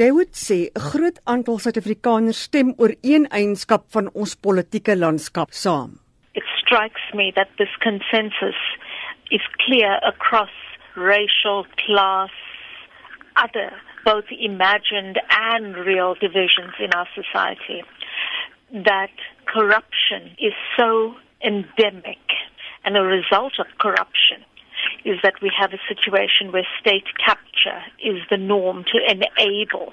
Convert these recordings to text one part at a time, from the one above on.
David sê 'n groot aantal Suid-Afrikaners stem oor een eienskap van ons politieke landskap saam. It strikes me that this consensus is clear across racial, class, other both imagined and real divisions in our society. That corruption is so endemic, and a result of corruption is that we have a situation where state capture is the norm to enable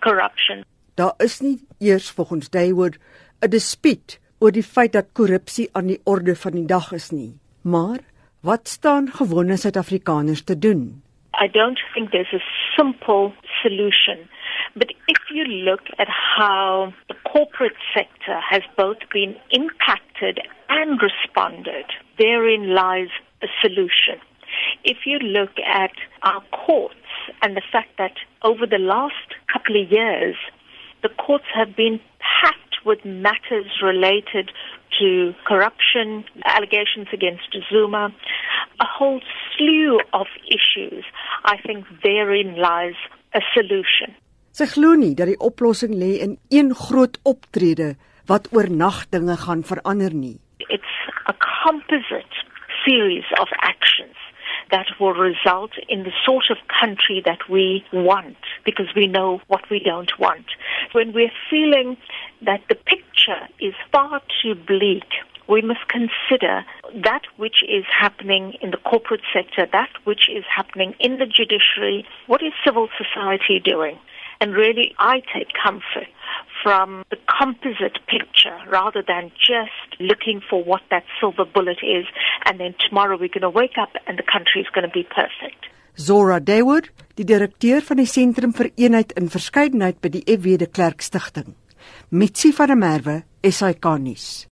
corruption. Daar is nie eers volgens Dayward 'n dispuut oor die feit dat korrupsie aan die orde van die dag is nie. Maar wat staan gewone Suid-Afrikaners te doen? I don't think there's a simple solution. But if you look at how the corporate sector has both been impacted and responded, therein lies a solution. If you look at our courts and the fact that over the last couple of years, the courts have been packed with matters related to corruption, allegations against Zuma, a whole slew of issues. I think therein lies a solution. Sy glo nie dat die oplossing lê in een groot optrede wat oornag dinge gaan verander nie. It's a composite series of actions that will result in the sort of country that we want because we know what we don't want. When we're feeling that the picture is far too bleak, we must consider that which is happening in the corporate sector, that which is happening in the judiciary. What is civil society doing? And really, I take comfort from the composite picture rather than just looking for what that silver bullet is. And then tomorrow we're going to wake up and the country is going to be perfect. Zora Deward, die direkteur van die Sentrum vir Eenheid in Verskeidenheid by die FW de Klerk Stichting. Mitsi van der Merwe, SAK nuus.